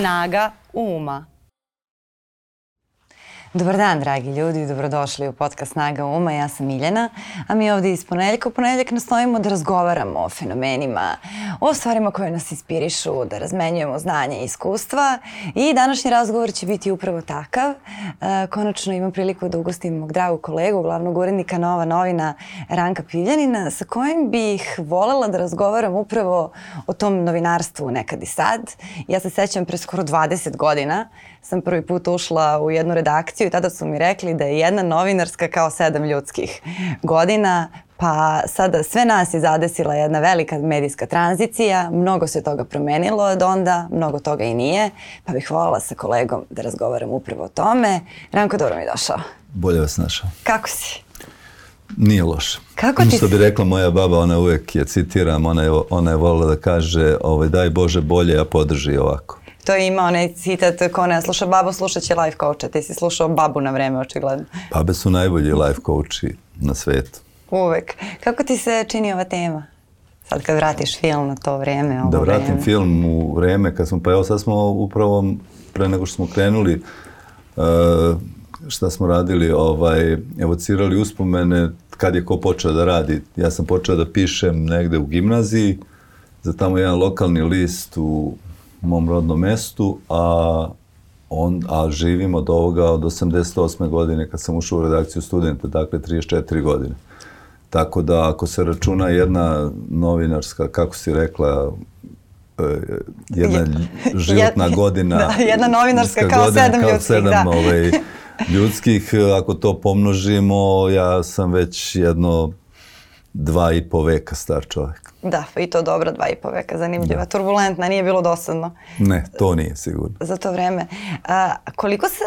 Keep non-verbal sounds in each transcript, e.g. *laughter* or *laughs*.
Snaga uma. Dobar dan, dragi ljudi, dobrodošli u podcast Snaga Uma. Ja sam Miljana, a mi ovde iz ponedeljka u ponedeljak nastojimo da razgovaramo o fenomenima, o stvarima koje nas inspirišu, da razmenjujemo znanje i iskustva. I današnji razgovor će biti upravo takav. E, konačno imam priliku da ugostim mog dragog kolegu, glavnog urednika Nova novina Ranka Pivljanina, sa kojim bih volela da razgovaram upravo o tom novinarstvu nekad i sad. Ja se sećam pre skoro 20 godina sam prvi put ušla u jednu redakciju i tada su mi rekli da je jedna novinarska kao sedam ljudskih godina, pa sada sve nas je zadesila jedna velika medijska tranzicija, mnogo se toga promenilo od onda, mnogo toga i nije, pa bih voljela sa kolegom da razgovaram upravo o tome. Ranko, dobro mi došao. Bolje vas našao. Kako si? Nije loše. Kako ti... Što bi rekla moja baba, ona uvek je, citiram, ona je, ona je volila da kaže, ovaj, daj Bože bolje, a podrži ovako. To je ima onaj citat ko ne sluša babu, slušat će life coacha. Ti si slušao babu na vreme, očigledno. Babe su najbolji life coachi na svetu. Uvek. Kako ti se čini ova tema? Sad kad vratiš film na to vreme, ovo Da vratim vreme. film u vreme kad smo, pa evo sad smo upravo pre nego što smo krenuli uh, šta smo radili, ovaj, evocirali uspomene kad je ko počeo da radi. Ja sam počeo da pišem negde u gimnaziji za tamo jedan lokalni list u mom rodnom mestu, a on, a živim od ovoga od 88. godine kad sam ušao u redakciju studenta, dakle 34 godine. Tako da ako se računa jedna novinarska, kako si rekla, e, jedna životna Jed- godina. da, jedna novinarska kao godina, sedam kao ljudskih, sedam, da. ovaj, *laughs* ljudskih, ako to pomnožimo, ja sam već jedno dva i po veka star čovjek. Da, i to dobro, dva i po veka, zanimljiva, turbulentna, nije bilo dosadno Ne, to nije sigurno. za to vreme. A, koliko, se,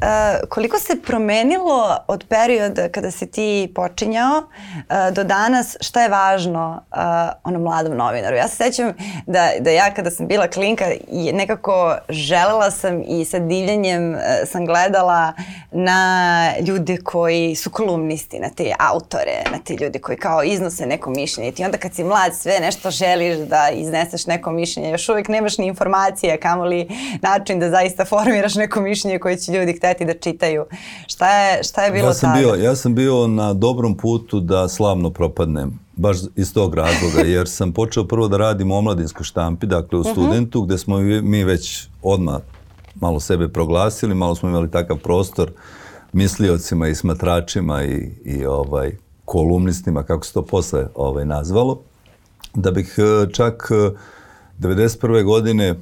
a, koliko se promenilo od perioda kada si ti počinjao a, do danas, šta je važno a, onom mladom novinaru? Ja se sećam da, da ja kada sam bila klinka nekako želela sam i sa divljenjem a, sam gledala na ljude koji su kolumnisti, na te autore, na te ljude koji kao iznose neko mišljenje. I onda kad si mlad sve nešto želiš da izneseš neko mišljenje, još uvijek nemaš ni informacije, kamoli način da zaista formiraš neko mišljenje koje će ljudi hteti da čitaju. Šta je, šta je bilo Ja sam, tada? bio, ja sam bio na dobrom putu da slavno propadnem, baš iz tog razloga, *laughs* jer sam počeo prvo da radim u omladinskoj štampi, dakle u studentu, gde smo mi već odmah malo sebe proglasili, malo smo imali takav prostor misliocima i smatračima i, i ovaj, kolumnistima, kako se to posle ovaj, nazvalo, da bih eh, čak eh, 91. godine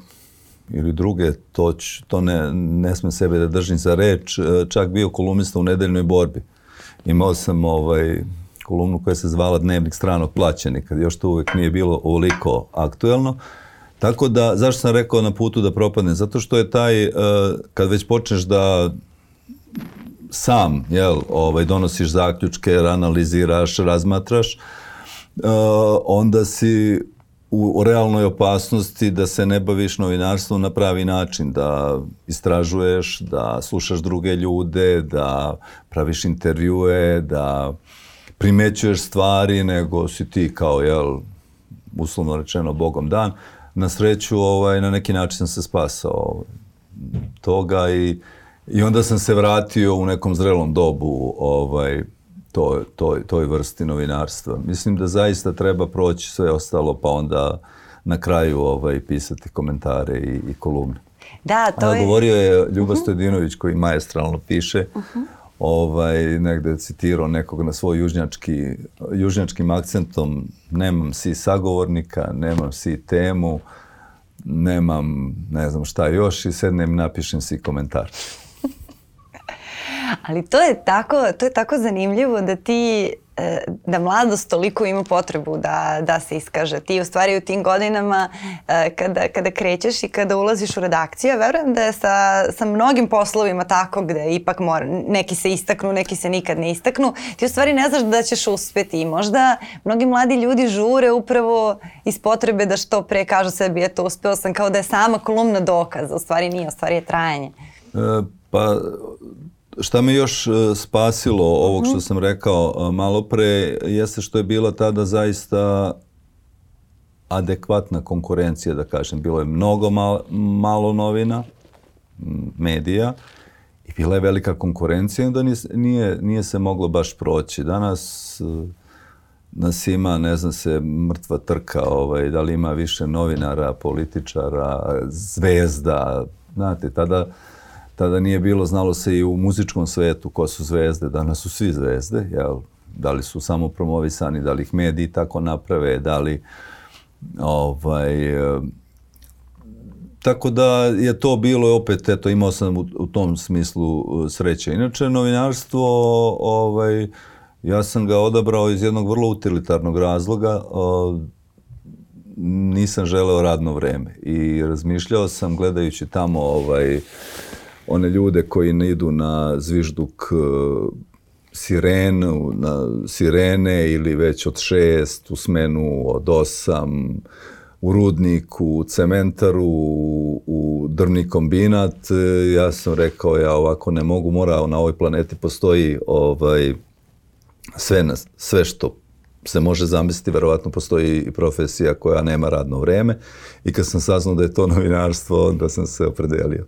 ili druge, to, ću- to ne, ne smem sebe da držim za reč, e, čak bio kolumnista u nedeljnoj borbi. Imao sam ovaj, kolumnu koja se zvala Dnevnik stranog plaćenika, još to uvek nije bilo ovoliko aktuelno. Tako da, zašto sam rekao na putu da propadne? Zato što je taj, e, kad već počneš da sam jel, ovaj, donosiš zaključke, analiziraš, razmatraš, onda si u, realnoj opasnosti da se ne baviš novinarstvom na pravi način, da istražuješ, da slušaš druge ljude, da praviš intervjue, da primećuješ stvari, nego si ti kao, jel, uslovno rečeno, bogom dan. Na sreću, ovaj, na neki način sam se spasao toga i, i onda sam se vratio u nekom zrelom dobu ovaj, toj, toj, toj vrsti novinarstva. Mislim da zaista treba proći sve ostalo, pa onda na kraju ovaj, pisati komentare i, i kolumne. Da, to je... Mhm. govorio je Ljuba Stojadinović koji maestralno piše, ovaj, negde je citirao nekog na svoj južnjački, južnjačkim akcentom, nemam si sagovornika, nemam si temu, nemam ne znam šta još i sednem i napišem si komentar. Ali to je tako, to je tako zanimljivo da ti e, da mladost toliko ima potrebu da, da se iskaže. Ti u stvari u tim godinama e, kada, kada krećeš i kada ulaziš u redakciju, verujem da je sa, sa mnogim poslovima tako gde ipak mora, neki se istaknu, neki se nikad ne istaknu. Ti u stvari ne znaš da ćeš uspeti i možda mnogi mladi ljudi žure upravo iz potrebe da što pre kažu sebi eto uspeo sam kao da je sama kolumna dokaz, u stvari nije, u stvari je trajanje. E, pa šta me još e, spasilo ovog što sam rekao e, malo pre jeste što je bila tada zaista adekvatna konkurencija, da kažem. Bilo je mnogo malo, malo novina, medija, i bila je velika konkurencija onda nije, nije se moglo baš proći. Danas nas ima, ne znam se, mrtva trka, ovaj, da li ima više novinara, političara, zvezda, znate, tada, tada nije bilo, znalo se i u muzičkom svetu ko su zvezde, danas su svi zvezde, jel? da li su samo promovisani, da li ih mediji tako naprave, da li ovaj, tako da je to bilo opet, eto, imao sam u, u tom smislu sreće. Inače, novinarstvo, ovaj, Ja sam ga odabrao iz jednog vrlo utilitarnog razloga. O, nisam želeo radno vreme i razmišljao sam gledajući tamo ovaj one ljude koji ne idu na zvižduk e, sirenu, na sirene ili već od šest, u smenu od osam, u rudniku, u cementaru, u, drvni kombinat. E, ja sam rekao, ja ovako ne mogu, mora na ovoj planeti postoji ovaj, sve, na, sve što se može zamisliti, verovatno postoji i profesija koja nema radno vreme i kad sam saznao da je to novinarstvo, onda sam se opredelio.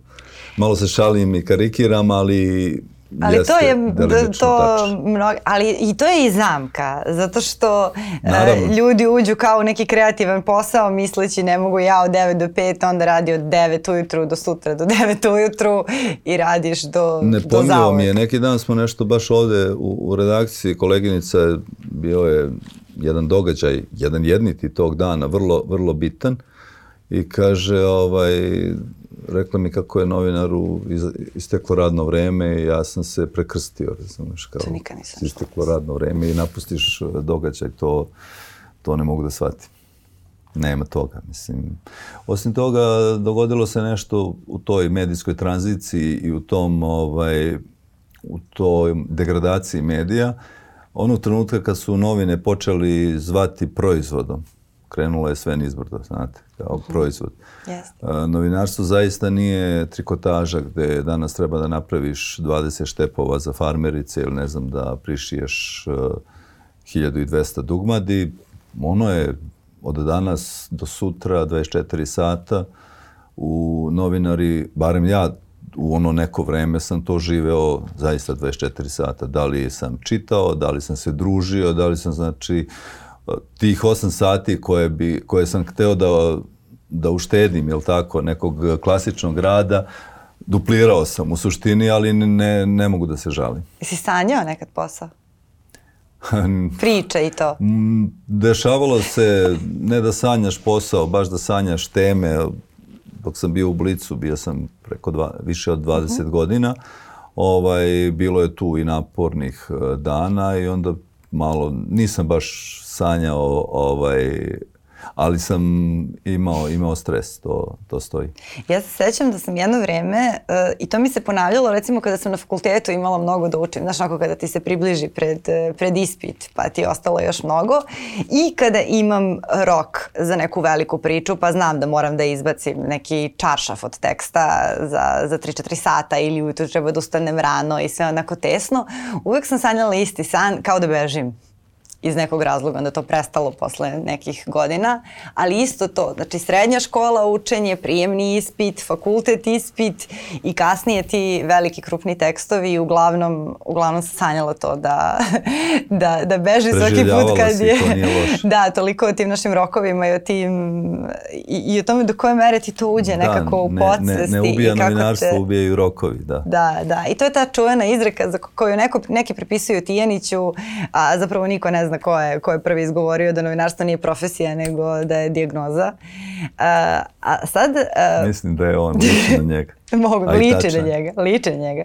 Malo se šalim i karikiram, ali Ali Jeste, to je to mnogo, ali i to je i zamka, zato što uh, ljudi uđu kao neki kreativan posao misleći ne mogu ja od 9 do 5, onda radi od 9 ujutru do sutra do 9 ujutru i radiš do Ne do mi je, neki dan smo nešto baš ovde u, u redakciji, koleginica bio je jedan događaj, jedan jedniti tog dana, vrlo, vrlo bitan i kaže ovaj rekla mi kako je novinaru isteklo radno vreme i ja sam se prekrstio, razumeš, kao to nikad nisam isteklo radno vreme i napustiš uh, događaj, to, to ne mogu da shvatim. Nema toga, mislim. Osim toga, dogodilo se nešto u toj medijskoj tranziciji i u tom, ovaj, u toj degradaciji medija, onog trenutka kad su novine počeli zvati proizvodom, krenulo je sve nizbrdo, znate, kao mm -hmm. proizvod. Yes. novinarstvo zaista nije trikotaža gde danas treba da napraviš 20 štepova za farmerice ili ne znam da prišiješ uh, 1200 dugmadi. Ono je od danas do sutra 24 sata u novinari, barem ja u ono neko vreme sam to živeo zaista 24 sata. Da li sam čitao, da li sam se družio, da li sam znači tih 8 sati koje, bi, koje sam hteo da, da uštedim, jel tako, nekog klasičnog rada, duplirao sam u suštini, ali ne, ne mogu da se žalim. Jesi sanjao nekad posao? *laughs* Priče i to? Dešavalo se, ne da sanjaš posao, baš da sanjaš teme. Dok sam bio u Blicu, bio sam preko dva, više od 20 uh -huh. godina. Ovaj, bilo je tu i napornih eh, dana i onda malo, nisam baš sanjao ovaj, ali sam imao, imao stres, to, to stoji. Ja se sećam da sam jedno vreme, uh, i to mi se ponavljalo recimo kada sam na fakultetu imala mnogo da učim, znaš ako kada ti se približi pred, pred ispit, pa ti je ostalo još mnogo, i kada imam rok za neku veliku priču, pa znam da moram da izbacim neki čaršaf od teksta za, za 3-4 sata ili ujutru treba da ustanem rano i sve onako tesno, uvek sam sanjala isti san kao da bežim iz nekog razloga, onda to prestalo posle nekih godina, ali isto to, znači srednja škola, učenje, prijemni ispit, fakultet ispit i kasnije ti veliki krupni tekstovi i uglavnom, uglavnom sam sanjala to da, *laughs* da, da beži svaki put kad je... To *laughs* da, toliko o tim našim rokovima i o tim i, i o tome do koje mere ti to uđe da, nekako u podsvesti. Ne, ne ubija novinarstvo, te... ubijaju rokovi, da. Da, da. I to je ta čuvena izreka za koju neko, neki pripisuju Tijaniću, a zapravo niko ne zna zna ko je, ko je prvi izgovorio da novinarstvo nije profesija, nego da je dijagnoza. A, a sad... A, Mislim da je on, liči na *laughs* njega. Mogu, liči na njega, liči na njega.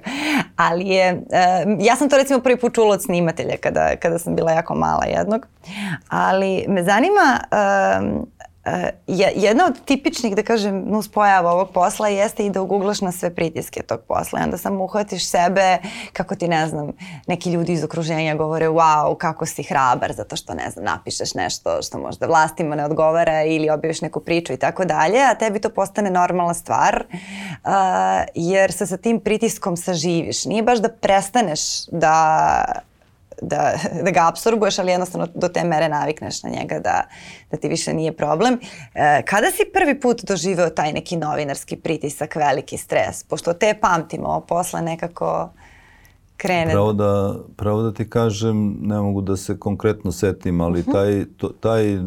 Ali je, a, ja sam to recimo prvi put čula od snimatelja kada, kada sam bila jako mala jednog. Ali me zanima... A, jedna od tipičnih, da kažem, nuspojava ovog posla jeste i da uguglaš na sve pritiske tog posla. I onda samo uhvatiš sebe, kako ti, ne znam, neki ljudi iz okruženja govore wow, kako si hrabar, zato što, ne znam, napišeš nešto što možda vlastima ne odgovara ili objaviš neku priču i tako dalje, a tebi to postane normalna stvar, uh, jer se sa tim pritiskom saživiš. Nije baš da prestaneš da da, da ga absorbuješ, ali jednostavno do te mere navikneš na njega da, da ti više nije problem. E, kada si prvi put doživeo taj neki novinarski pritisak, veliki stres? Pošto te pamtimo, posle nekako krene. Pravo da, pravo da ti kažem, ne mogu da se konkretno setim, ali uh mhm. -huh. taj, to, taj,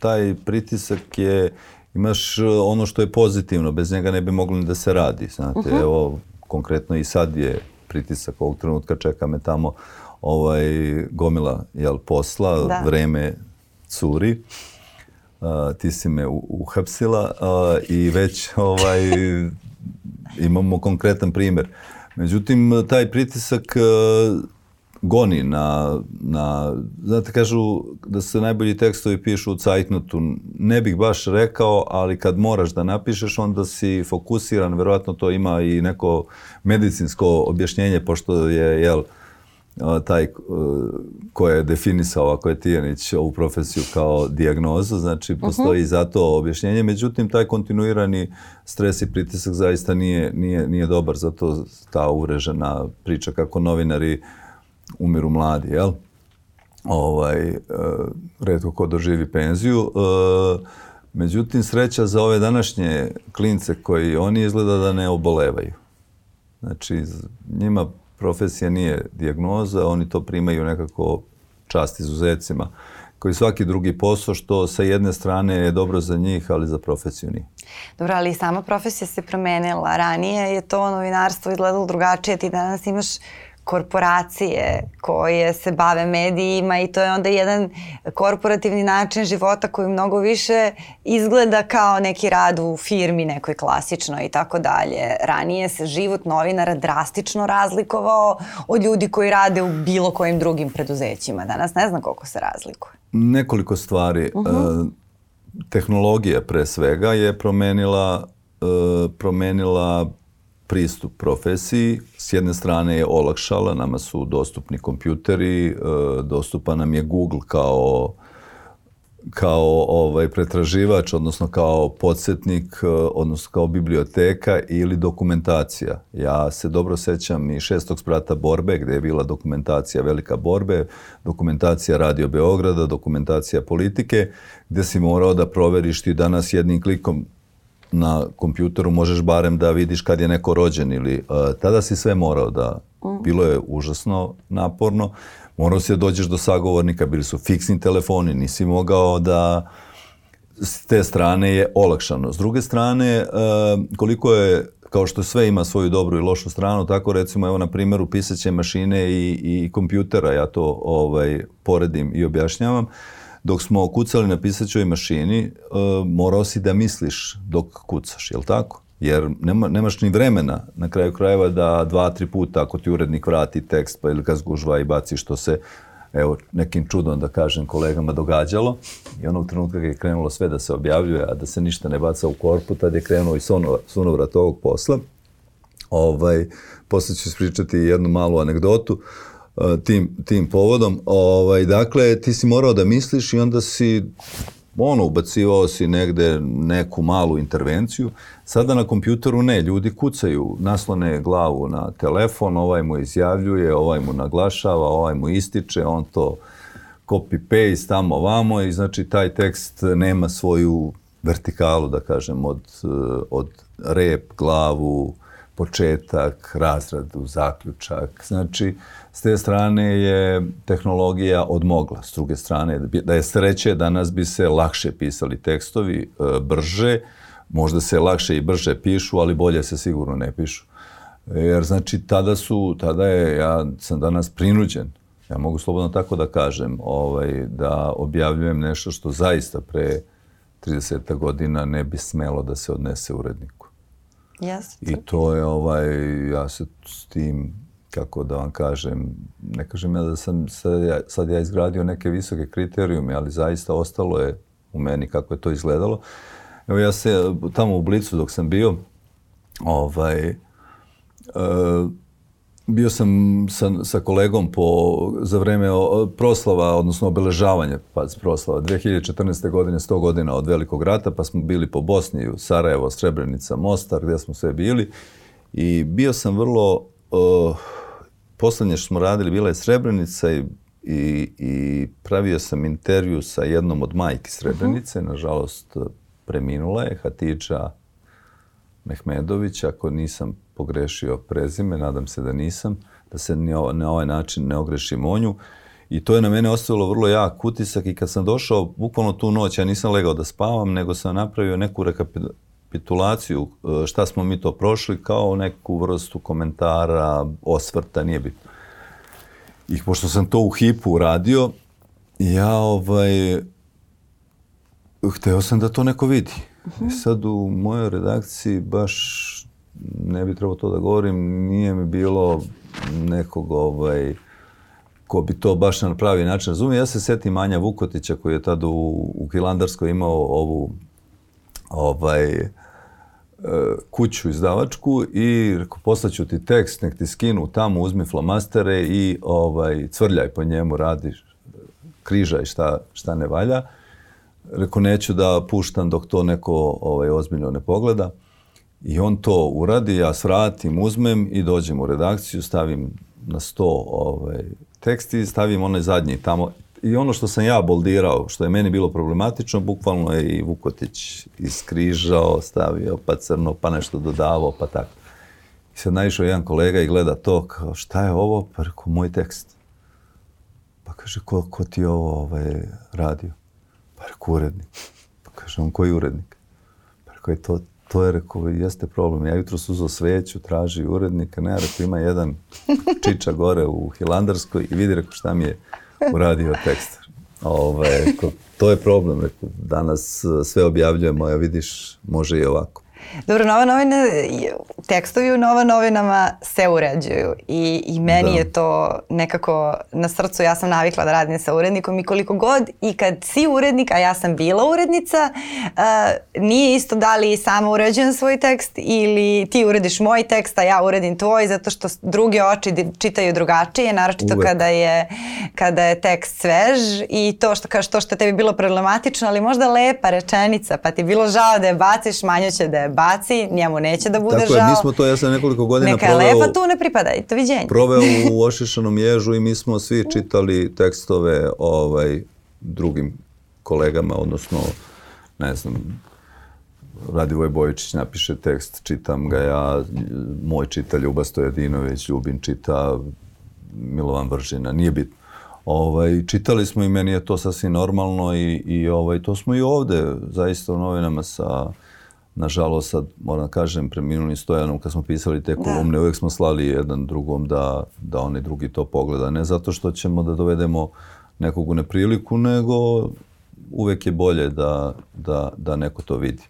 taj pritisak je, imaš ono što je pozitivno, bez njega ne bi moglo ni da se radi. Znate, uh mhm. -huh. evo, konkretno i sad je pritisak ovog trenutka, čeka me tamo ovaj, gomila jel, posla, da. vreme curi. Uh, ti si me uhapsila uh, i već ovaj, *laughs* imamo konkretan primer. Međutim, taj pritisak uh, goni na, na, znate, kažu da se najbolji tekstovi pišu u cajtnotu. Ne bih baš rekao, ali kad moraš da napišeš, onda si fokusiran, verovatno to ima i neko medicinsko objašnjenje, pošto je, jel, uh, taj ko je definisao, ako je Tijanić, ovu profesiju kao dijagnozu, znači postoji uh mhm. -huh. za to objašnjenje. Međutim, taj kontinuirani stres i pritisak zaista nije, nije, nije dobar, zato ta uvrežena priča kako novinari umiru mladi, jel? Ovaj, uh, redko ko doživi penziju. Uh, međutim, sreća za ove današnje klince koji oni izgleda da ne obolevaju. Znači, njima profesija nije dijagnoza, oni to primaju nekako čast izuzecima koji svaki drugi posao, što sa jedne strane je dobro za njih, ali za profesiju nije. Dobro, ali sama profesija se promenila. Ranije je to novinarstvo izgledalo drugačije. Ti danas imaš korporacije koje se bave medijima i to je onda jedan korporativni način života koji mnogo više izgleda kao neki rad u firmi nekoj klasičnoj i tako dalje. Ranije se život novinara drastično razlikovao od ljudi koji rade u bilo kojim drugim preduzećima. Danas ne znam koliko se razlikuje. Nekoliko stvari. Uh mhm. -huh. Tehnologija pre svega je promenila, e, promenila pristup profesiji. S jedne strane je olakšala, nama su dostupni kompjuteri, e, dostupan nam je Google kao kao ovaj pretraživač, odnosno kao podsjetnik, e, odnosno kao biblioteka ili dokumentacija. Ja se dobro sećam i šestog sprata borbe, gde je bila dokumentacija Velika borbe, dokumentacija Radio Beograda, dokumentacija politike, gde si morao da proveriš ti danas jednim klikom na kompjuteru možeš barem da vidiš kad je neko rođen ili uh, tada si sve morao da mm. bilo je užasno naporno morao si da dođeš do sagovornika bili su fiksni telefoni nisi mogao da s te strane je olakšano s druge strane uh, koliko je kao što sve ima svoju dobru i lošu stranu, tako recimo evo na primjeru pisaće mašine i, i kompjutera, ja to ovaj, poredim i objašnjavam. Uh, dok smo kucali na pisaćoj mašini, uh, morao si da misliš dok kucaš, je li tako? Jer nema, nemaš ni vremena na kraju krajeva da dva, tri puta ako ti urednik vrati tekst pa ili ga zgužva i baci što se evo, nekim čudom da kažem kolegama događalo i onog trenutka kad je krenulo sve da se objavljuje, a da se ništa ne baca u korpu, tad je krenuo i sunovrat ovog posla. Ovaj, posle ću ispričati jednu malu anegdotu. Uh, tim, tim povodom. Ovaj, dakle, ti si morao da misliš i onda si ono, ubacivao si negde neku malu intervenciju. Sada na kompjuteru ne, ljudi kucaju, naslone glavu na telefon, ovaj mu izjavljuje, ovaj mu naglašava, ovaj mu ističe, on to copy-paste tamo vamo i znači taj tekst nema svoju vertikalu, da kažem, od, od rep, glavu, početak, razradu, zaključak. Znači, s te strane je tehnologija odmogla. S druge strane, da je sreće, danas bi se lakše pisali tekstovi, e, brže, možda se lakše i brže pišu, ali bolje se sigurno ne pišu. Jer znači tada su, tada je, ja sam danas prinuđen, ja mogu slobodno tako da kažem, ovaj, da objavljujem nešto što zaista pre 30 godina ne bi smelo da se odnese uredniku. Yes, I to je ovaj, ja se s tim, kako da vam kažem, ne kažem ja da sam sad ja, sad ja izgradio neke visoke kriterijume, ali zaista ostalo je u meni kako je to izgledalo. Evo ja se tamo u Blicu dok sam bio, ovaj, uh, bio sam sa, sa kolegom po, za vreme proslava, odnosno obeležavanja pa, proslava 2014. godine, 100 godina od Velikog rata, pa smo bili po Bosni, u Sarajevo, Srebrenica, Mostar, gdje smo sve bili. I bio sam vrlo, uh, poslednje što smo radili bila je Srebrenica i i, i pravio sam intervju sa jednom od majki Srebrenice, uh -huh. nažalost preminula je, Hatiča Mehmedović, ako nisam pogrešio prezime, nadam se da nisam, da se na ovaj način ne ogrešim o nju. I to je na mene ostavilo vrlo jak utisak i kad sam došao, bukvalno tu noć, ja nisam legao da spavam, nego sam napravio neku rekapitulaciju e, šta smo mi to prošli, kao neku vrstu komentara, osvrta, nije bitno. I pošto sam to u hipu uradio, ja ovaj, hteo sam da to neko vidi. Uh -huh. I sad u mojoj redakciji baš ne bi trebao to da govorim, nije mi bilo nekog ovaj, ko bi to baš na pravi način razumio. Ja se setim Anja Vukotića koji je tada u, u Hilandarskoj imao ovu ovaj, e, kuću izdavačku i rekao, poslaću ti tekst, nek ti skinu tamo, uzmi flamastere i ovaj, cvrljaj po njemu, radi križaj šta, šta ne valja. Rekao, neću da puštam dok to neko ovaj, ozbiljno ne pogleda. I on to uradi, ja svratim, uzmem i dođem u redakciju, stavim na sto ovaj, tekst i stavim onaj zadnji tamo. I ono što sam ja boldirao, što je meni bilo problematično, bukvalno je i Vukotić iskrižao, stavio, pa crno, pa nešto dodavao, pa tako. I sad naišao jedan kolega i gleda to, kao šta je ovo? Pa rekao, moj tekst. Pa kaže, ko, ko ti ovo ovaj, radio? Pa rekao, urednik. Pa kaže, on koji urednik? Pa rekao, je to to je, rekao, jeste problem. Ja jutro uzao sveću, traži urednika, ne, rekao, ima jedan čiča gore u Hilandarskoj i vidi, rekao, šta mi je uradio tekst. Ove, rekao, to je problem, rekao, danas sve objavljujemo, ja vidiš, može i ovako. Dobro, Nova novina, tekstovi u Nova novinama se uređuju i, i meni da. je to nekako na srcu, ja sam navikla da radim sa urednikom i koliko god i kad si urednik, a ja sam bila urednica, uh, nije isto da li sama uređujem svoj tekst ili ti urediš moj tekst, a ja uredim tvoj, zato što druge oči čitaju drugačije, naročito Uvek. kada je, kada je tekst svež i to što kažeš to što tebi bilo problematično, ali možda lepa rečenica, pa ti bilo žao da je baciš, manje će da je baci, njemu neće da bude Tako žao. Tako je, mi smo to, ja sam nekoliko godina Neka proveo... Neka lepa tu ne pripada, i to viđenje. Proveo u *laughs* Ošišanom ježu i mi smo svi čitali tekstove ovaj, drugim kolegama, odnosno, ne znam, Radivoj Bojičić napiše tekst, čitam ga ja, moj čita Ljuba Stojadinović, Ljubin čita Milovan Vržina, nije bitno. Ovaj, čitali smo i meni je to sasvim normalno i, i ovaj, to smo i ovde zaista u novinama sa nažalost sad moram da kažem preminuli Stojanom kad smo pisali te da. kolumne da. uvek smo slali jedan drugom da, da oni drugi to pogleda ne zato što ćemo da dovedemo nekog u nepriliku nego uvek je bolje da, da, da neko to vidi.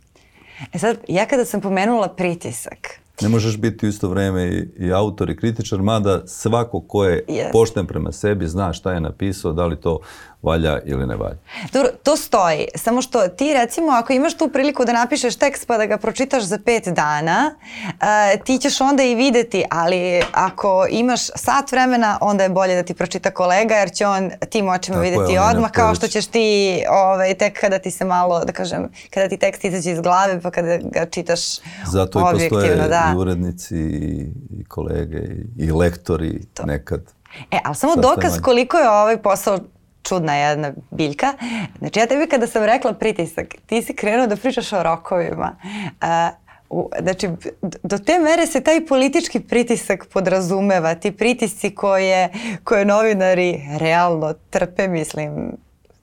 E sad, ja kada sam pomenula pritisak, Ne možeš biti u isto vreme i, i autor i kritičar, mada svako ko je yes. pošten prema sebi zna šta je napisao, da li to valja ili ne valja. Dobro, to stoji. Samo što ti recimo ako imaš tu priliku da napišeš tekst pa da ga pročitaš za pet dana, uh, ti ćeš onda i videti, ali ako imaš sat vremena, onda je bolje da ti pročita kolega jer će on tim očima Tako videti je, odmah kao što ćeš ti ovaj, tek kada ti se malo, da kažem, kada ti tekst izađe iz glave pa kada ga čitaš Zato i postoje da. i urednici i, kolege i, i lektori to. nekad. E, ali samo dokaz koliko je ovaj posao čudna jedna biljka. Znači ja tebi kada sam rekla pritisak, ti si krenuo da pričaš o rokovima. Uh, znači, do te mere se taj politički pritisak podrazumeva, ti pritisci koje, koje novinari realno trpe, mislim,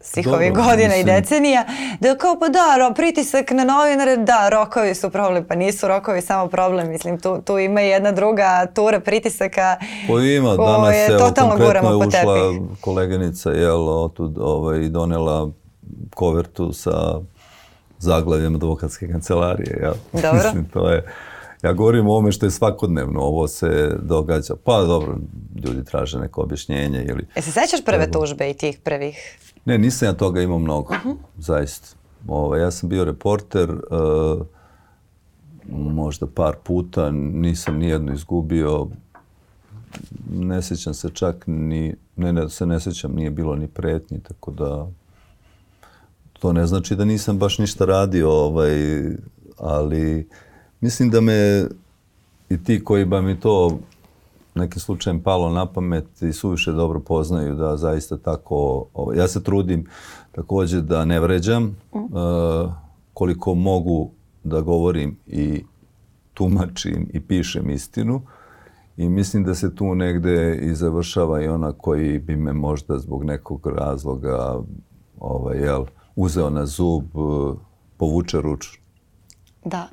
svih Dobro, ovih godina mislim. i decenija, da kao pa da, pritisak na novinare, da, rokovi su problem, pa nisu rokovi samo problem, mislim, tu, tu ima jedna druga tura pritisaka pa ima, danas je totalno konkretno je ušla koleginica, jel, otud, ovaj, donela kovertu sa zaglavljem advokatske kancelarije, jel? Dobro. *laughs* mislim, to je, ja govorim o ovome što je svakodnevno, ovo se događa, pa dobro, ljudi traže neko objašnjenje ili... E se sećaš prve tužbe i tih prvih Ne, nisam ja toga imao mnogo, uh -huh. zaista. Ovo, ovaj, ja sam bio reporter, uh, možda par puta, nisam nijedno izgubio, ne sećam se čak ni, ne, ne, se ne sećam, nije bilo ni pretnji, tako da to ne znači da nisam baš ništa radio, ovaj, ali mislim da me i ti koji ba mi to nekim slučajem palo na pamet i suviše dobro poznaju da zaista tako, ovaj, ja se trudim takođe da ne vređam, uh, koliko mogu da govorim i tumačim i pišem istinu i mislim da se tu negde i završava i ona koji bi me možda zbog nekog razloga ovaj, jel, uzeo na zub, uh, povuče ruču. Da.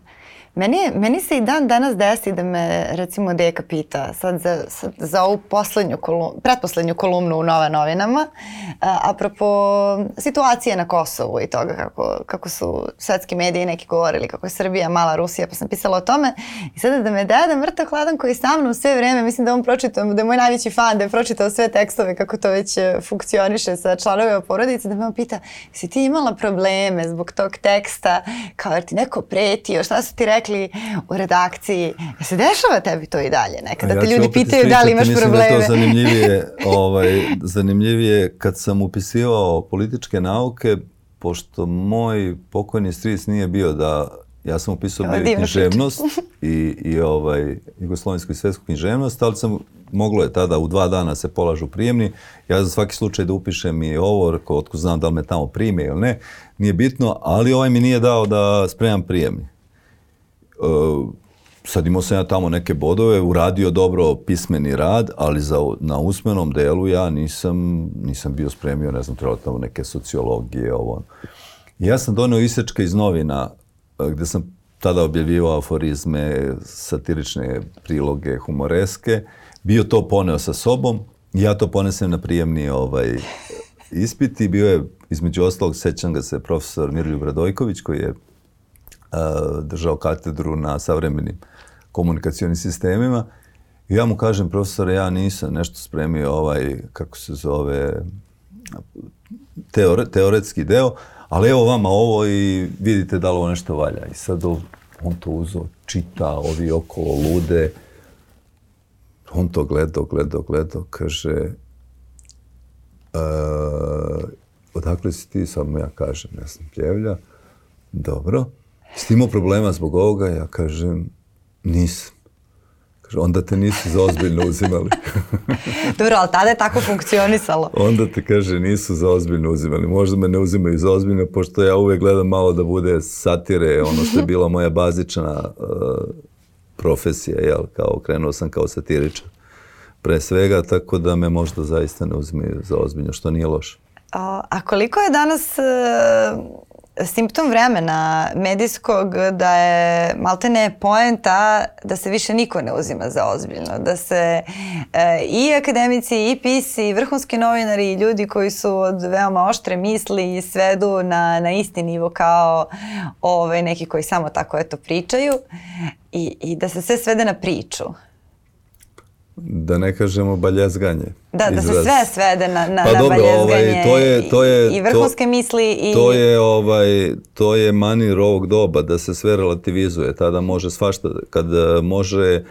Meni, meni se i dan danas desi da me recimo deka pita sad za, sad za ovu poslednju kolumnu, pretposlednju kolumnu u Nove novinama a, apropo situacije na Kosovu i toga kako, kako su svetski mediji neki govorili kako je Srbija mala Rusija pa sam pisala o tome. I sada da me deda mrtav hladan koji je sa mnom sve vreme mislim da on pročitao da je moj najveći fan da je pročitao sve tekstove kako to već e, funkcioniše sa članovima porodice da me on pita si ti imala probleme zbog tog teksta? Kao jer ti neko pretio? Šta su ti rekli rekli u redakciji, ja se dešava tebi to i dalje nekada? Ja te ljudi pitaju da li imaš mislim probleme. Mislim da je to zanimljivije, *laughs* ovaj, zanimljivije kad sam upisivao političke nauke, pošto moj pokojni stric nije bio da ja sam upisao bio književnost i, i ovaj, jugoslovensku i svetsku književnost, ali sam moglo je tada u dva dana se polažu prijemni. Ja za svaki slučaj da upišem i ovo, otko znam da li me tamo prime ili ne, nije bitno, ali ovaj mi nije dao da spremam prijemni. Uh, sad imao sam ja tamo neke bodove, uradio dobro pismeni rad, ali za, na usmenom delu ja nisam, nisam bio spremio, ne znam, trebalo tamo neke sociologije, ovo. Ja sam doneo isečke iz novina, uh, gde sam tada objavivao aforizme, satirične priloge, humoreske, bio to poneo sa sobom, ja to ponesem na prijemni ovaj, ispit i bio je, između ostalog, sećam ga se profesor Mirljub Radojković, koji je držao katedru na savremenim komunikacijonim sistemima. I ja mu kažem, profesore, ja nisam nešto spremio ovaj, kako se zove, teore, teoretski deo, ali evo vama ovo i vidite da li ovo nešto valja. I sad on to uzo, čita, ovi okolo lude. On to gledao, gledao, gledao, kaže, e, odakle si ti, samo ja kažem, ja sam pljevlja. Dobro. Jeste imao problema zbog ovoga? Ja kažem, nisam. Kaže, onda te nisu za ozbiljno uzimali. *laughs* Dobro, ali tada je tako funkcionisalo. onda te kaže, nisu za ozbiljno uzimali. Možda me ne uzimaju za ozbiljno, pošto ja uvek gledam malo da bude satire, ono što je bila moja bazična uh, profesija, jel, kao krenuo sam kao satiričar pre svega, tako da me možda zaista ne uzimaju za ozbiljno, što nije loše. A, a koliko je danas uh, simptom vremena medijskog da je maltene poenta da se više niko ne uzima za ozbiljno, da se e, i akademici i pisi i vrhunski novinari i ljudi koji su od veoma oštre misli svedu na, na isti nivo kao ovaj, neki koji samo tako eto pričaju i, i da se sve svede na priču da ne kažemo baljezganje. Da, izraz. da se sve svede na, na, pa na dobro, ovaj, to je, to je, i vrhunske to, misli. I... To je, ovaj, to je manir ovog doba, da se sve relativizuje. Tada može svašta, kad e, može e,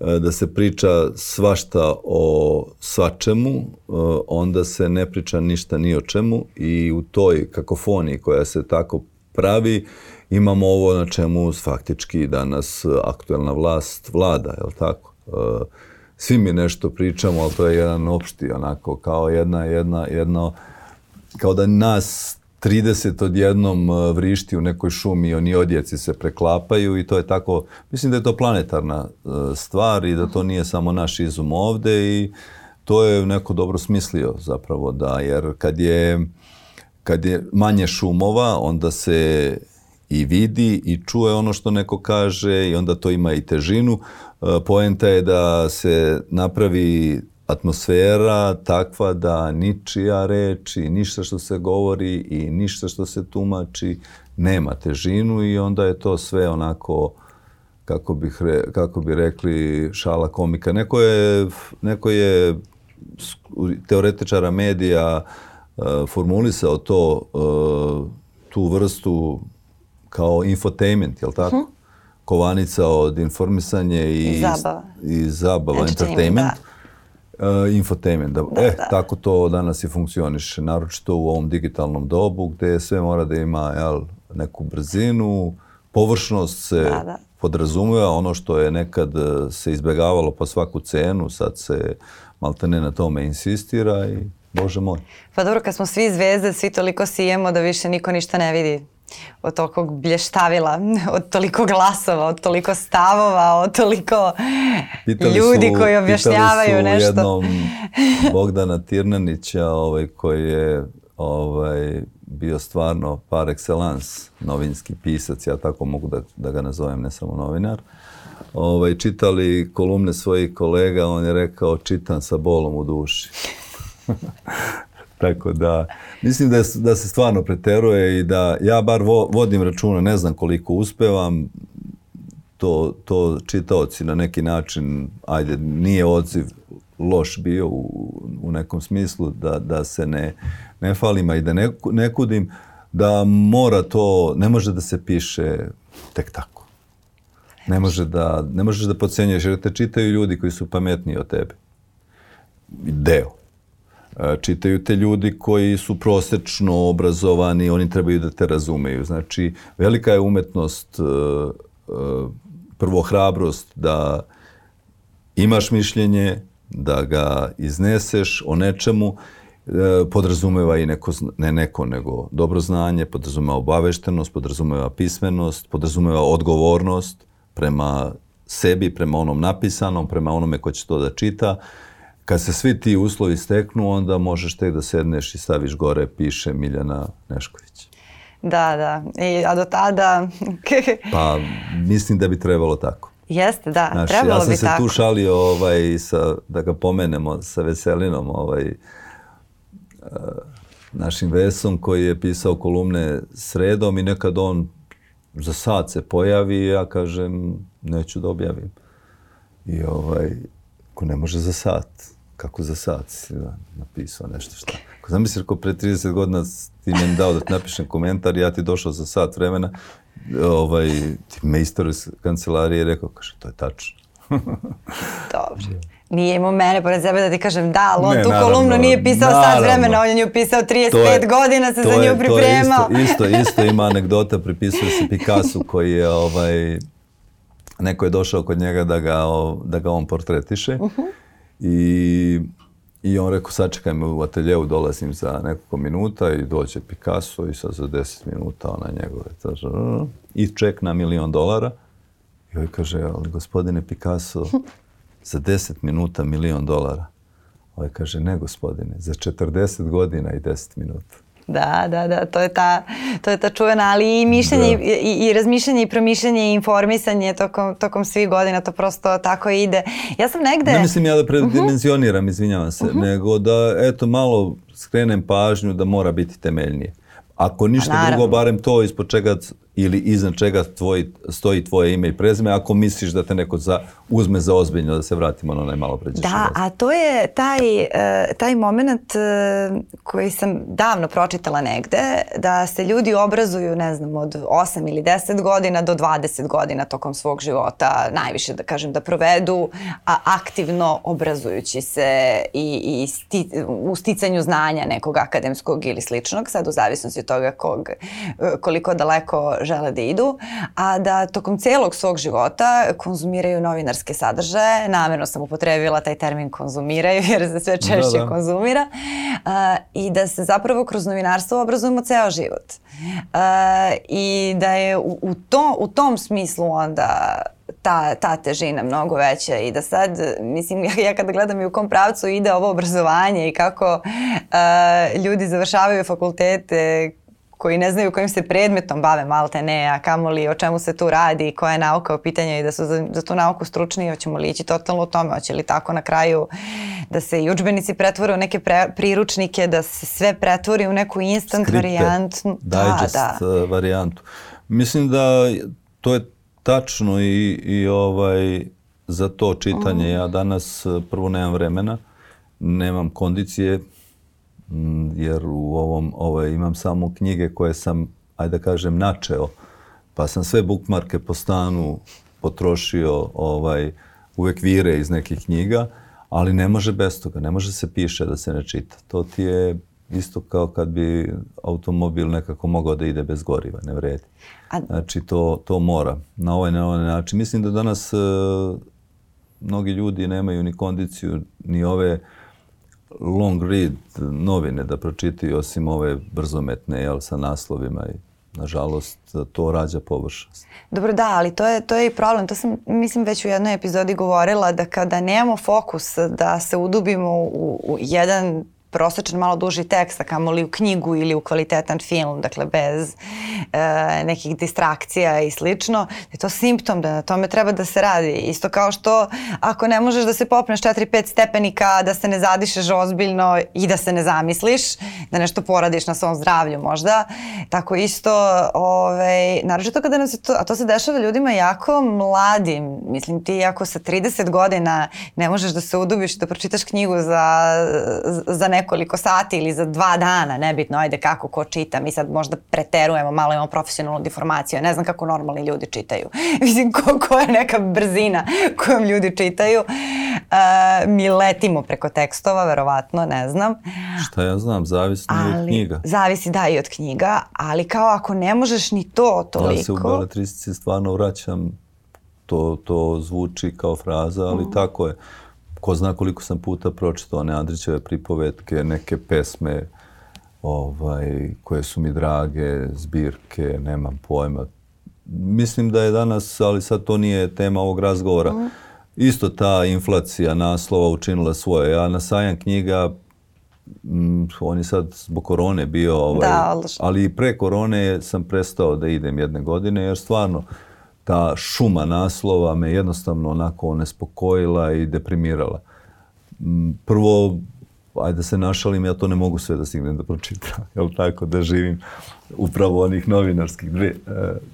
da se priča svašta o svačemu, e, onda se ne priča ništa ni o čemu i u toj kakofoniji koja se tako pravi, imamo ovo na čemu faktički danas aktuelna vlast vlada, je li tako? Svi mi nešto pričamo, ali to je jedan opšti, onako, kao jedna, jedna, jedno, kao da nas 30 odjednom e, vrišti u nekoj šumi i oni odjeci se preklapaju i to je tako, mislim da je to planetarna e, stvar i da to nije samo naš izum ovde i to je neko dobro smislio zapravo da, jer kad je, kad je manje šumova, onda se i vidi i čuje ono što neko kaže i onda to ima i težinu. E, poenta je da se napravi atmosfera takva da ničija reč i ništa što se govori i ništa što se tumači nema težinu i onda je to sve onako kako, bih re, kako bi rekli šala komika. Neko je, neko je teoretičara medija uh, formulisao to, uh, tu vrstu kao infotainment, je li tako? -huh. Kovanica od informisanje i, I zabava. I zabava, entertainment. Da. Uh, infotainment. Da, da, e, da. tako to danas i funkcioniše, naročito u ovom digitalnom dobu gde sve mora da ima jel, neku brzinu, površnost se Da, da. podrazumeva, ono što je nekad e, se izbegavalo po svaku cenu, sad se maltene na tome insistira i bože moj. Pa dobro, kad smo svi zvezde, svi toliko sijemo da više niko ništa ne vidi od tolikog blještavila, *laughs* od toliko glasova, od toliko stavova, od toliko Pitali ljudi su, koji objašnjavaju pitali su nešto. jednom Bogdana Tirnanića ovaj, koji je ovaj, bio stvarno par excellence novinski pisac, ja tako mogu da, da ga nazovem, ne samo novinar. Ovaj, čitali kolumne svojih kolega, on je rekao čitam sa bolom u duši. *laughs* Tako da, mislim da, je- da se stvarno preteruje i da ja bar vo, vodim računa, ne znam koliko uspevam, to, to čitaoci na neki način, ajde, nije odziv loš bio u, u nekom smislu, da, da se ne, ne falima i da ne, ne kudim, da mora to, ne može da se piše tek tako. Ne, može da, ne možeš da pocenjuješ, jer te čitaju ljudi koji su pametniji od tebe. Deo. E, čitaju te ljudi koji su prosečno obrazovani, oni trebaju da te razumeju. Znači, velika je umetnost, e, e, prvo hrabrost da imaš mišljenje, da ga izneseš o nečemu, podrazumeva i neko, ne neko, nego dobro znanje, podrazumeva obaveštenost, podrazumeva pismenost, podrazumeva odgovornost prema sebi, prema onom napisanom, prema onome ko će to da čita. Kad se svi ti uslovi steknu, onda možeš tek da sedneš i staviš gore, piše Miljana Nešković. Da, da. I, a do tada, *laughs* Pa mislim da bi trebalo tako. jeste, da, Znaš, trebalo ja sam bi se tako. tu šalio ovaj, sa, da ga pomenemo sa Veselinom, ovaj, e, našim Vesom koji je pisao kolumne sredom i nekad on za sat se pojavi ja kažem neću da objavim. I ovaj, ko ne može za sat, kako za sat si da, napisao nešto šta. Ako zamisliš ako pre 30 godina ti meni dao da ti napišem komentar, ja ti došao za sat vremena, ovaj, ti mejstor iz kancelarije je rekao, kaže, to je tačno. *laughs* Dobro. Nije imao mene pored sebe da ti kažem da, ali on Ne, tu naravno, kolumnu nije pisao naravno. vremena, on je nju pisao 35 godina, se za je- nju pripremao. To je isto, isto, isto ima anegdota, pripisuje se Picasso koji je ovaj, neko je došao kod njega da ga, da ga on portretiše Uh-huh. I, i on rekao sačekaj me u ateljeu, dolazim za nekoliko minuta i dođe Picasso i sad za 10 minuta ona njegove "Mm", i ček na milion dolara i ovaj kaže, ali gospodine Picasso, *laughs* za 10 minuta milion dolara. Ovaj kaže, ne gospodine, za 40 godina i 10 minuta. Da, da, da, to je ta, to je ta čuvena, ali i mišljenje, Da. i, i, razmišljanje i promišljanje i informisanje tokom, tokom svih godina, to prosto tako ide. Ja sam negde... Ne mislim ja da Mhm. predimenzioniram, izvinjavam se, nego da eto malo skrenem pažnju da mora biti temeljnije. Ako ništa Pa drugo, barem to ispod čega ili iznad čega tvoj, stoji tvoje ime i prezime, ako misliš da te neko za, uzme za ozbiljno, da se vratimo na onaj malo pređešnji Da, a to je taj, e, taj moment e, koji sam davno pročitala negde, da se ljudi obrazuju, ne znam, od 8 ili 10 godina do 20 godina tokom svog života, najviše da kažem da provedu, a aktivno obrazujući se i, i sti, u sticanju znanja nekog akademskog ili sličnog, sad u zavisnosti od toga kog, e, koliko daleko žele da idu, a da tokom celog svog života konzumiraju novinarske sadržaje. Namerno sam upotrebila taj termin konzumiraju jer se sve češće Da, da. konzumira. A, I da se zapravo kroz novinarstvo obrazujemo ceo život. A, I da je u, u, to, u tom smislu onda ta, ta težina mnogo veća i da sad, mislim, ja, ja kada gledam i u kom pravcu ide ovo obrazovanje i kako a, ljudi završavaju fakultete koji ne znaju kojim se predmetom bave malte ne, a kamoli o čemu se tu radi i koja je nauka u pitanju i da su za, za tu nauku stručni, hoćemo li ići totalno u tome, hoće li tako na kraju da se i udžbenici pretvore u neke pre, priručnike, da se sve pretvori u neku instant Skripte, varijantu. digest da, da. uh, varijantu. Mislim da to je tačno i, i ovaj, za to čitanje. Ja danas uh, prvo nemam vremena, nemam kondicije, jer u ovom ovaj, imam samo knjige koje sam, ajde da kažem, načeo. Pa sam sve bukmarke po stanu potrošio ovaj, uvek vire iz nekih knjiga, ali ne može bez toga, ne može se piše da se ne čita. To ti je Isto kao kad bi automobil nekako mogao da ide bez goriva, ne vredi. Znači to, to mora na ovaj na ovaj način. Mislim da danas e, mnogi ljudi nemaju ni kondiciju ni ove long read novine da pročitaju osim ove brzometne jel, sa naslovima i nažalost to rađa površnost. Dobro, da, ali to je, to je i problem. To sam, mislim, već u jednoj epizodi govorila da kada nemamo fokus da se udubimo u, u jedan prosečan malo duži tekst, a kamoli u knjigu ili u kvalitetan film, dakle bez e, nekih distrakcija i slično, je to simptom da na tome treba da se radi. Isto kao što ako ne možeš da se popneš 4-5 stepenika, da se ne zadišeš ozbiljno i da se ne zamisliš, da nešto poradiš na svom zdravlju možda, tako isto, ovaj, naročito kada nam se to, a to se dešava ljudima jako mladim, mislim ti ako sa 30 godina ne možeš da se udubiš da pročitaš knjigu za, za nekoliko sati ili za dva dana, nebitno, ajde kako ko čita, mi sad možda preterujemo, malo imamo profesionalnu deformaciju, ne znam kako normalni ljudi čitaju. *laughs* Mislim, ko, ko je neka brzina kojom ljudi čitaju. Uh, mi letimo preko tekstova, verovatno, ne znam. Šta ja znam, zavisno je od knjiga. Zavisi da i od knjiga, ali kao ako ne možeš ni to toliko. Ja se u beletristici stvarno vraćam, to, to zvuči kao fraza, ali tako je. Ko zna koliko sam puta pročitao one Andrićeve pripovetke, neke pesme ovaj, koje su mi drage, zbirke, nemam pojma. Mislim da je danas, ali sad to nije tema ovog razgovora, isto ta inflacija naslova učinila svoje. Ja na sajam knjiga Mm, on je sad zbog korone bio, ovaj, Da, ali i pre korone sam prestao da idem jedne godine, jer stvarno ta šuma naslova me jednostavno onako nespokojila i deprimirala. Mm, Prvo, ajde da se našalim, ja to ne mogu sve da stignem da pročitam, *laughs* jel tako, da živim upravo onih novinarskih dve, e,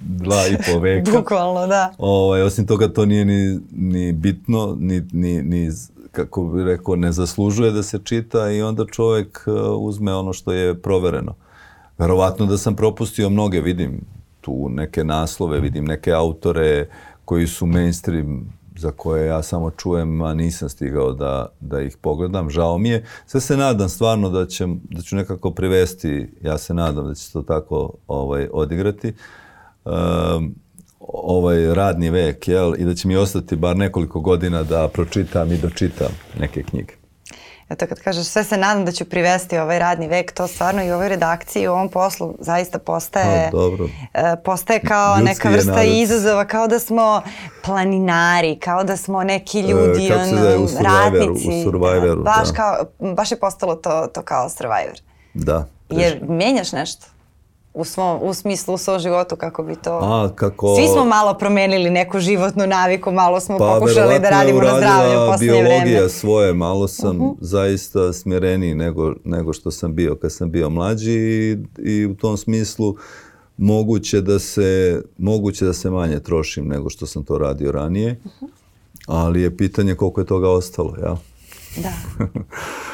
dva i po *laughs* veka. Bukvalno, da. Ovaj, osim toga, to nije ni, ni bitno, ni, ni, ni, kako bi rekao, ne zaslužuje da se čita i onda čovjek uh, uzme ono što je provereno. Verovatno da sam propustio mnoge, vidim tu neke naslove, vidim neke autore koji su mainstream za koje ja samo čujem, a nisam stigao da, da ih pogledam. Žao mi je. Sve se nadam stvarno da, će, da ću nekako privesti, ja se nadam da će se to tako ovaj, odigrati. Um, ovaj radni vek, jel, i da će mi ostati bar nekoliko godina da pročitam i dočitam neke knjige. Eto kad kažeš sve se nadam da ću privesti ovaj radni vek, to stvarno i u ovoj redakciji i u ovom poslu zaista postaje, A, dobro. e, postaje kao Ljudski neka vrsta izazova, kao da smo planinari, kao da smo neki ljudi, E, kako se ono, u ratnici. u Survivoru, baš, da. kao, baš je postalo to, to kao Survivor. Da. Jer menjaš nešto u svom u smislu u svom životu kako bi to A, kako... Svi smo malo promenili neku životnu naviku, malo smo Pa, pokušali da radimo na zdravlju biologija vreme. Mhm. svoje, malo sam zaista smjereniji nego, nego što sam bio kad sam bio mlađi i, i u tom smislu moguće da se moguće da se manje trošim nego što sam to radio ranije. Mhm. Ali je pitanje koliko je toga ostalo, ja. Da. *laughs*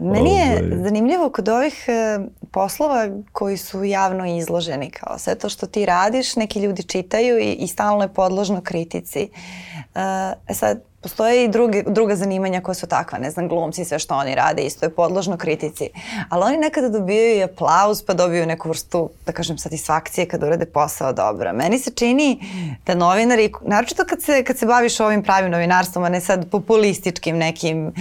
Meni je Ovaj. zanimljivo kod ovih e, poslova koji su javno izloženi, kao sve to što ti radiš, neki ljudi čitaju i, i stalno je podložno kritici. E sad, postoje i druge, druga zanimanja koja su takva, ne znam, glumci, sve što oni rade, isto je podložno kritici. Ali oni nekada dobijaju i aplauz, pa dobiju neku vrstu, da kažem, satisfakcije kada urade posao dobro. Meni se čini da novinari, naročito kad se, kad se baviš ovim pravim novinarstvom, a ne sad populističkim nekim uh,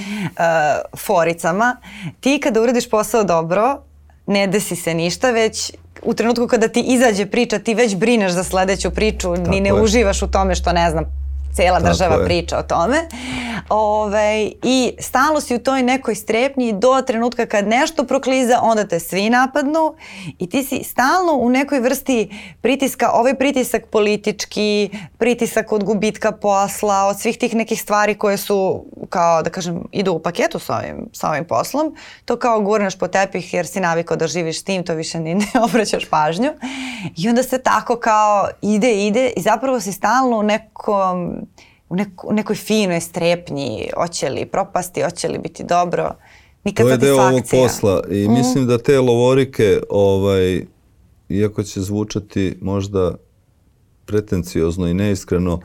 foricama, ti kada uradiš posao dobro, ne desi se ništa, već u trenutku kada ti izađe priča, ti već brineš za sledeću priču, ni Tako ne je. uživaš u tome što ne znam, cela Tako država je. priča o tome. Ove, I stalno si u toj nekoj strepnji do trenutka kad nešto prokliza, onda te svi napadnu i ti si stalno u nekoj vrsti pritiska, ovaj pritisak politički, pritisak od gubitka posla, od svih tih nekih stvari koje su kao da kažem idu u paketu sa ovim, sa ovim poslom, to kao gurneš po tepih jer si navikao da živiš tim, to više ni ne *laughs* obraćaš pažnju i onda se tako kao ide, ide i zapravo si stalno u nekom u, neko, u nekoj finoj strepnji, hoće li propasti, hoće li biti dobro, nikad To je deo ovog satisfakcija. posla i mislim da te lovorike, ovaj, iako će zvučati možda pretenciozno i neiskreno,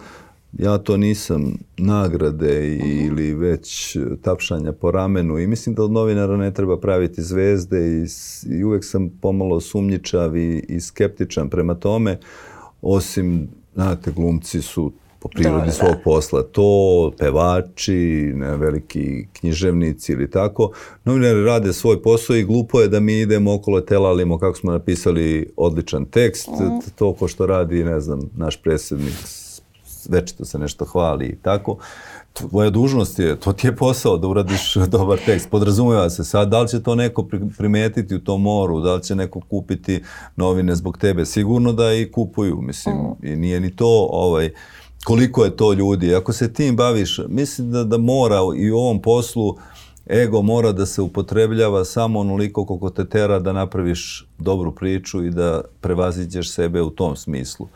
ja to nisam nagrade ili već tapšanja po ramenu i mislim da od novinara ne treba praviti zvezde i, i uvek sam pomalo sumnjičav i, i skeptičan prema tome, osim, znate, glumci su po prirodi da, svog da. posla. To, pevači, ne, veliki književnici ili tako. Novinari rade svoj posao i glupo je da mi idemo okolo telalimo kako smo napisali odličan tekst. Mm. To ko što radi, ne znam, naš predsjednik večito se nešto hvali i tako. Tvoja dužnost je, to ti je posao da uradiš *laughs* dobar tekst. Podrazumeva se sad, da li će to neko primetiti u tom moru, da li će neko kupiti novine zbog tebe. Sigurno da i kupuju, mislim, mm. i nije ni to ovaj, koliko je to ljudi. Ako se tim baviš, mislim da, da mora i u ovom poslu ego mora da se upotrebljava samo onoliko koliko te tera da napraviš dobru priču i da prevaziđeš sebe u tom smislu.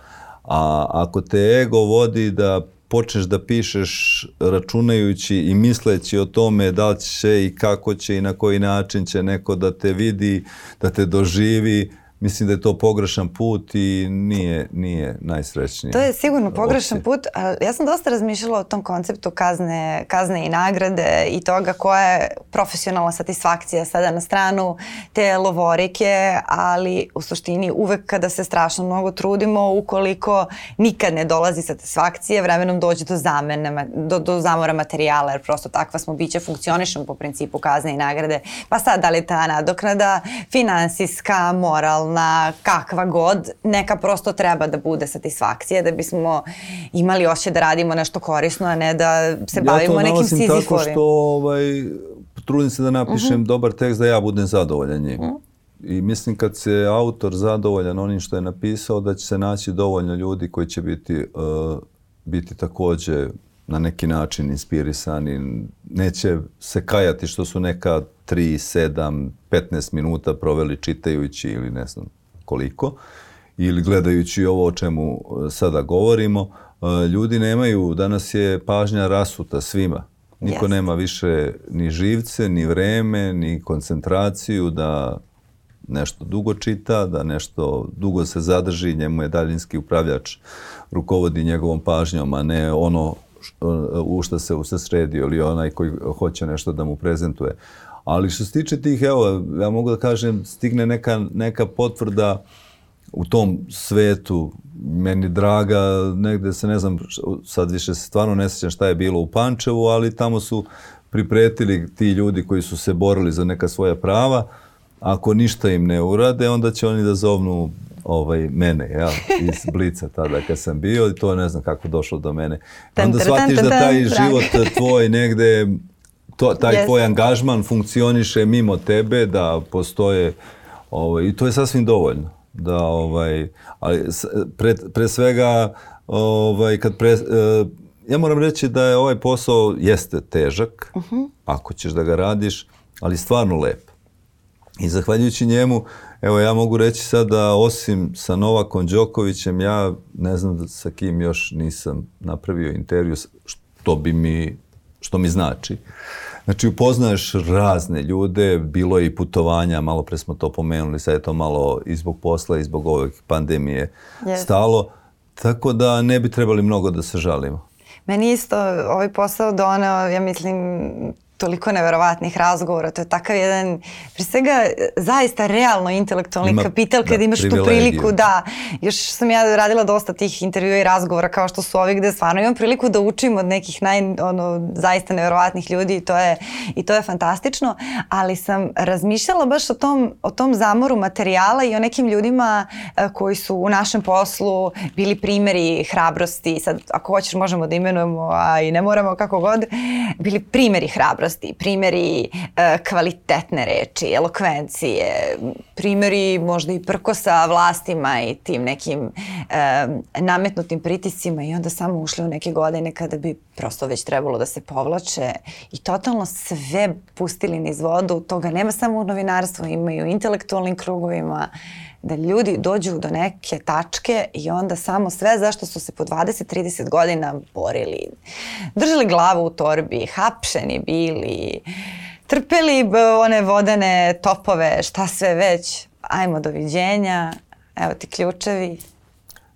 A ako te ego vodi da počneš da pišeš računajući i misleći o tome da li će i kako će i na koji način će neko da te vidi, da te doživi, mislim da je to pogrešan put i nije, nije najsrećniji. To je sigurno pogrešan put, ali ja sam dosta razmišljala o tom konceptu kazne, kazne i nagrade i toga koja je profesionalna satisfakcija sada na stranu te lovorike, ali u suštini uvek kada se strašno mnogo trudimo, ukoliko nikad ne dolazi satisfakcija, vremenom dođe do zamene, do, do zamora materijala, jer prosto takva smo biće, funkcionišemo po principu kazne i nagrade. Pa sad, da li ta nadoknada finansijska, moralna, seksualna, kakva god, neka prosto treba da bude satisfakcija da bismo imali ošće da radimo nešto korisno, a ne da se bavimo nekim sizifovim. Ja to tako što ovaj, trudim se da napišem uh mhm. -huh. dobar tekst da ja budem zadovoljan njim. Uh mhm. -huh. I mislim kad se autor zadovoljan onim što je napisao, da će se naći dovoljno ljudi koji će biti, uh, biti takođe na neki način inspirisani. Neće se kajati što su neka 3, 7, 15 minuta proveli čitajući ili ne znam koliko ili gledajući ovo o čemu e, sada govorimo. E, ljudi nemaju, danas je pažnja rasuta svima. Niko yes. nema više ni živce, ni vreme, ni koncentraciju da nešto dugo čita, da nešto dugo se zadrži, njemu je daljinski upravljač rukovodi njegovom pažnjom, a ne ono u što se usredio ili onaj koji hoće nešto da mu prezentuje. Ali što se tiče tih, evo, ja mogu da kažem, stigne neka, neka potvrda u tom svetu, meni draga, negde se ne znam, sad više se stvarno ne sjećam šta je bilo u Pančevu, ali tamo su pripretili ti ljudi koji su se borili za neka svoja prava, ako ništa im ne urade, onda će oni da zovnu ovaj, mene, ja, iz *laughs* Blica tada kad sam bio i to ne znam kako došlo do mene. Onda shvatiš da taj život tvoj negde to, taj yes. tvoj angažman funkcioniše mimo tebe, da postoje ovaj, i to je sasvim dovoljno. Da, ovaj, ali pre, pre svega ovaj, kad pre, uh, ja moram reći da je ovaj posao jeste težak, uh -huh. ako ćeš da ga radiš, ali stvarno lep. I zahvaljujući njemu, evo ja mogu reći sad da osim sa Novakom Đokovićem, ja ne znam sa kim još nisam napravio intervju, što bi mi, što mi znači. Znači upoznaješ razne ljude, bilo je i putovanja, malo pre smo to pomenuli, sad je to malo i zbog posla i zbog ove pandemije yes. stalo, tako da ne bi trebali mnogo da se žalimo. Meni isto ovaj posao doneo, ja mislim, toliko neverovatnih razgovora, to je takav jedan, pre svega, zaista realno intelektualni Ima, kapital kada da, imaš tu priliku da, još sam ja radila dosta tih intervjua i razgovora kao što su ovi gde stvarno imam priliku da učim od nekih naj, ono, zaista neverovatnih ljudi i to je, i to je fantastično, ali sam razmišljala baš o tom, o tom zamoru materijala i o nekim ljudima a, koji su u našem poslu bili primeri hrabrosti, sad ako hoćeš možemo da imenujemo, a i ne moramo kako god, bili primeri hrabrosti hrabrosti, primjeri e, kvalitetne reči, elokvencije, primjeri možda i prkosa vlastima i tim nekim e, nametnutim pritiscima i onda samo ušli u neke godine kada bi prosto već trebalo da se povlače i totalno sve pustili niz vodu. Toga nema samo u novinarstvu, imaju intelektualnim krugovima, da ljudi dođu do neke tačke i onda samo sve zašto su se po 20-30 godina borili. Držali glavu u torbi, hapšeni bili, trpeli one vodene topove, šta sve već. Ajmo, doviđenja, evo ti ključevi.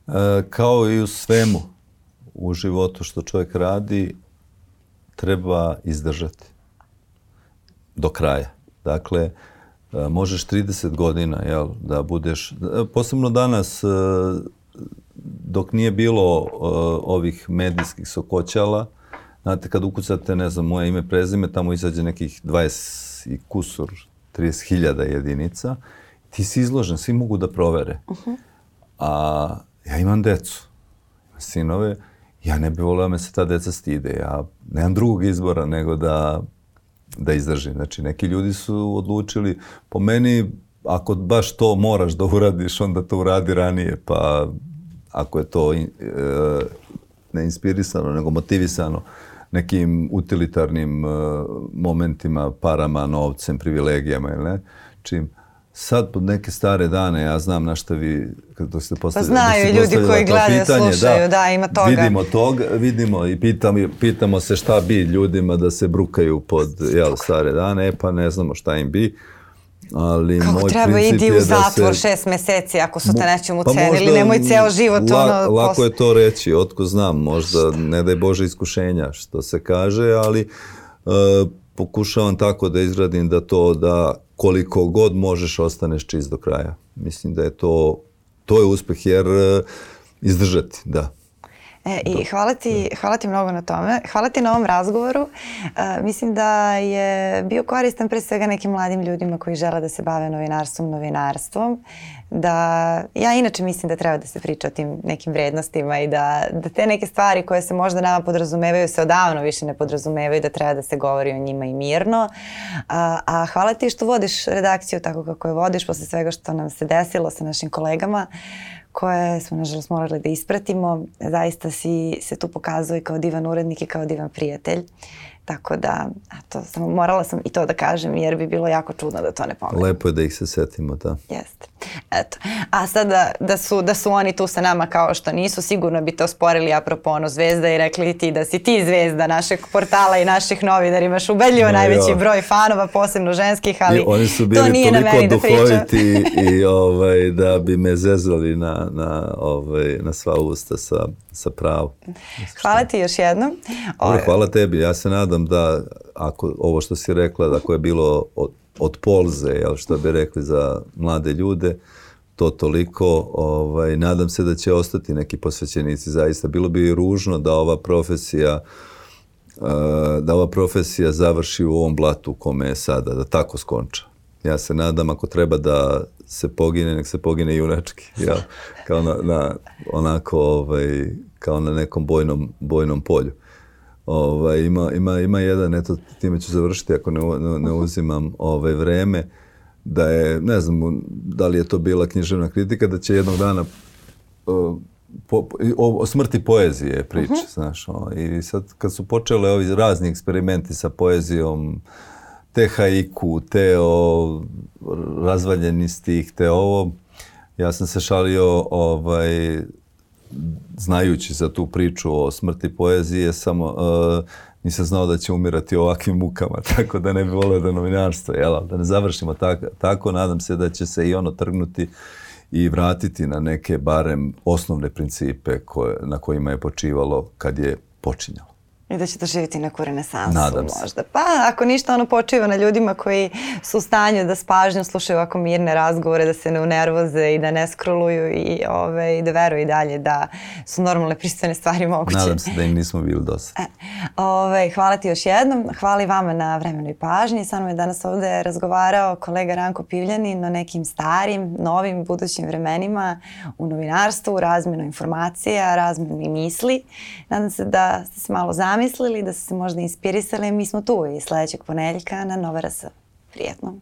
E, kao i u svemu, u životu što čovjek radi treba izdržati do kraja. Dakle, možeš 30 godina jel, da budeš, posebno danas dok nije bilo ovih medijskih sokoćala, znate, kad ukucate, ne znam, moje ime, prezime, tamo izađe nekih 20 i kusur, 30.000 jedinica, ti si izložen, svi mogu da provere. Uh -huh. A ja imam decu, sinove, ja ne bih volio da me se ta deca stide. Ja nemam drugog izbora nego da, da izdržim. Znači, neki ljudi su odlučili, po meni, ako baš to moraš da uradiš, onda to uradi ranije, pa ako je to e, ne inspirisano, nego motivisano nekim utilitarnim e, momentima, parama, novcem, privilegijama ili ne, čim sad pod neke stare dane, ja znam na šta vi, kada ste postavili... Pa znaju da ljudi koji gledaju, slušaju, da, da, ima toga. Vidimo toga, vidimo i pitamo, pitamo se šta bi ljudima da se brukaju pod jel, stare dane, e pa ne znamo šta im bi. Ali Kako moj treba idi u zatvor da se, šest meseci ako su te nečem ucenili, pa nemoj ceo život la, ono... Lako je to reći, otko znam, možda ne daj Bože iskušenja što se kaže, ali uh, pokušavam tako da izradim da to da koliko god možeš ostaneš čist do kraja. Mislim da je to, to je uspeh jer uh, izdržati, da. E, I hvala ti, hvala ti mnogo na tome. Hvala ti na ovom razgovoru. E, mislim da je bio koristan pre svega nekim mladim ljudima koji žele da se bave novinarstvom, novinarstvom. Da, ja inače mislim da treba da se priča o tim nekim vrednostima i da, da te neke stvari koje se možda nama podrazumevaju se odavno više ne podrazumevaju da treba da se govori o njima i mirno. A, a hvala ti što vodiš redakciju tako kako je vodiš posle svega što nam se desilo sa našim kolegama koje smo nažalost morali da ispratimo. Zaista si se tu pokazao i kao divan urednik i kao divan prijatelj. Tako da, eto, samo morala sam i to da kažem jer bi bilo jako čudno da to ne pomenem. Lepo je da ih se setimo, da. Jeste. Eto. A sada da su, da su oni tu sa nama kao što nisu, sigurno bi to sporili apropo ono zvezda i rekli ti da si ti zvezda našeg portala i naših novinara. Imaš ubedljivo no, najveći jo. broj fanova, posebno ženskih, ali I oni su bili to nije na meni da pričam. i ovaj, da bi me zezali na, na, ovaj, na sva usta sa, sa pravom. Hvala ti još jednom. Hvala tebi. Ja se nadam da ako ovo što si rekla, da ako je bilo od, od polze, jel, što bi rekli za mlade ljude, to toliko, ovaj, nadam se da će ostati neki posvećenici zaista. Bilo bi ružno da ova profesija eh, da ova profesija završi u ovom blatu u kome je sada, da tako skonča. Ja se nadam ako treba da se pogine, nek se pogine junački, ja, kao na, na onako, ovaj, kao na nekom bojnom, bojnom polju. Ovaj, ima, ima, ima jedan, eto, time ću završiti ako ne, ne, ne uzimam ovaj, vreme, da je, ne znam da li je to bila književna kritika, da će jednog dana o, po, o, o smrti poezije priče, uh -huh. znaš. O, I sad kad su počele ovi razni eksperimenti sa poezijom, te haiku, te o razvaljeni stih, te ovo, ja sam se šalio ovaj, znajući za tu priču o smrti poezije, samo uh, nisam znao da će umirati ovakvim mukama, *laughs* tako da ne bi volio da novinarstvo, jel, da ne završimo tako, tako, nadam se da će se i ono trgnuti i vratiti na neke barem osnovne principe koje, na kojima je počivalo kad je počinjalo. I da će doživjeti neku renesansu Nadam možda. Pa ako ništa ono počiva na ljudima koji su u stanju da s pažnjom slušaju ovako mirne razgovore, da se ne unervoze i da ne skroluju i, ove, i da veruju i dalje da su normalne pristojne stvari moguće. Nadam se da im nismo bili dosta. E, ove, hvala ti još jednom. Hvala i vama na vremenu i pažnji. Sa nama je danas ovde razgovarao kolega Ranko Pivljanin o nekim starim, novim, budućim vremenima u novinarstvu, razmenu informacija, razmenu i misli. Nadam se da ste se malo zamislili zamislili, da su se možda inspirisali, mi smo tu i sledećeg ponedeljka na Nova RS. Prijetno.